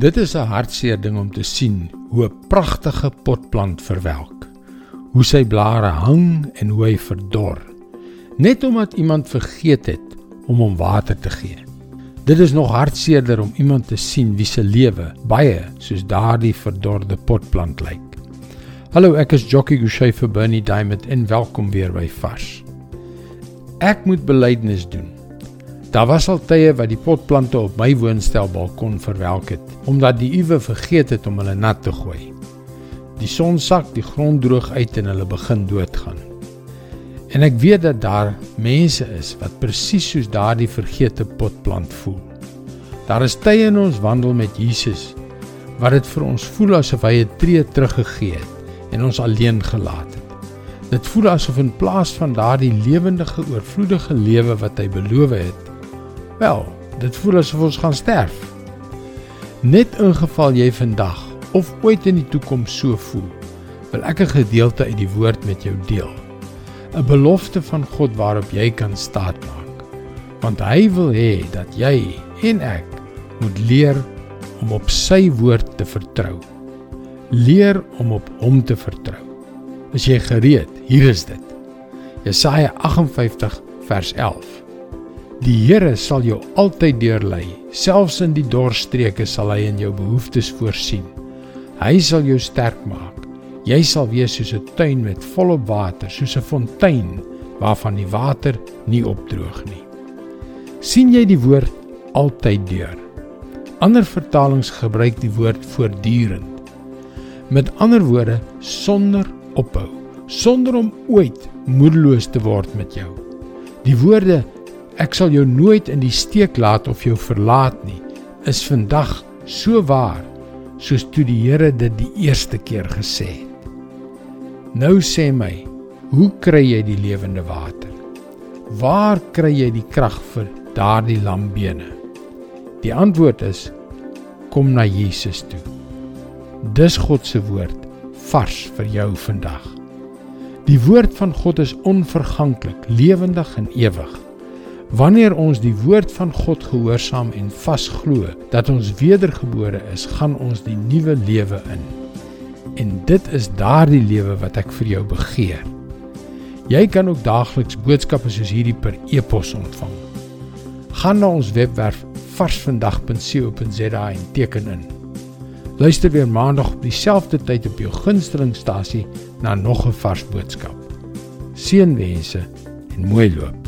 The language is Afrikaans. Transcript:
Dit is 'n hartseer ding om te sien hoe 'n pragtige potplant verwelk. Hoe sy blare hang en hoe hy verdor. Net omdat iemand vergeet het om hom water te gee. Dit is nog hartseerder om iemand te sien wie se lewe baie soos daardie verdorde potplant lyk. Hallo, ek is Jockey Gouchee vir Bernie Diamond en welkom weer by Vars. Ek moet belydenis doen. Daar was al tye wat die potplante op my woonstel balkon verwelk het omdat die uwe vergeet het om hulle nat te gooi. Die son sak die grond droog uit en hulle begin doodgaan. En ek weet dat daar mense is wat presies soos daardie vergete potplant voel. Daar is tye in ons wandel met Jesus wat dit vir ons voel asof hy 'n tree teruggegee het en ons alleen gelaat het. Dit voel asof in plaas van daardie lewendige oorvloedige lewe wat hy beloof het, Wel, dit voel asof ons gaan sterf. Net in geval jy vandag of ooit in die toekoms so voel, wil ek 'n gedeelte uit die woord met jou deel. 'n Belofte van God waarop jy kan staatmaak. Want hy wil hê dat jy en ek moet leer om op sy woord te vertrou. Leer om op hom te vertrou. As jy gereed, hier is dit. Jesaja 58 vers 11. Die Here sal jou altyd deurlei. Selfs in die dorstreke sal hy in jou behoeftes voorsien. Hy sal jou sterk maak. Jy sal wees soos 'n tuin met volop water, soos 'n fontein waarvan die water nie opdroog nie. sien jy die woord altyd deur? Ander vertalings gebruik die woord voortdurend. Met ander woorde, sonder ophou, sonder om ooit moedeloos te word met jou. Die woorde ek sal jou nooit in die steek laat of jou verlaat nie, is vandag so waar soos toe die Here dit die eerste keer gesê het. Nou sê my, hoe kry jy die lewende water? Waar kry jy die krag vir daardie lambene? Die antwoord is kom na Jesus toe. Dis God se woord vars vir jou vandag. Die woord van God is onverganklik, lewendig en ewig. Wanneer ons die woord van God gehoorsaam en vasglo dat ons wedergebore is, gaan ons die nuwe lewe in. En dit is daardie lewe wat ek vir jou begeer. Jy kan ook daagliks boodskappe soos hierdie per e-pos ontvang. Gaan na ons webwerf varsvandag.co.za en teken in. Luister weer maandag op dieselfde tyd op jou gunstelingstasie na nog 'n vars boodskap. Seënwense en mooi loop.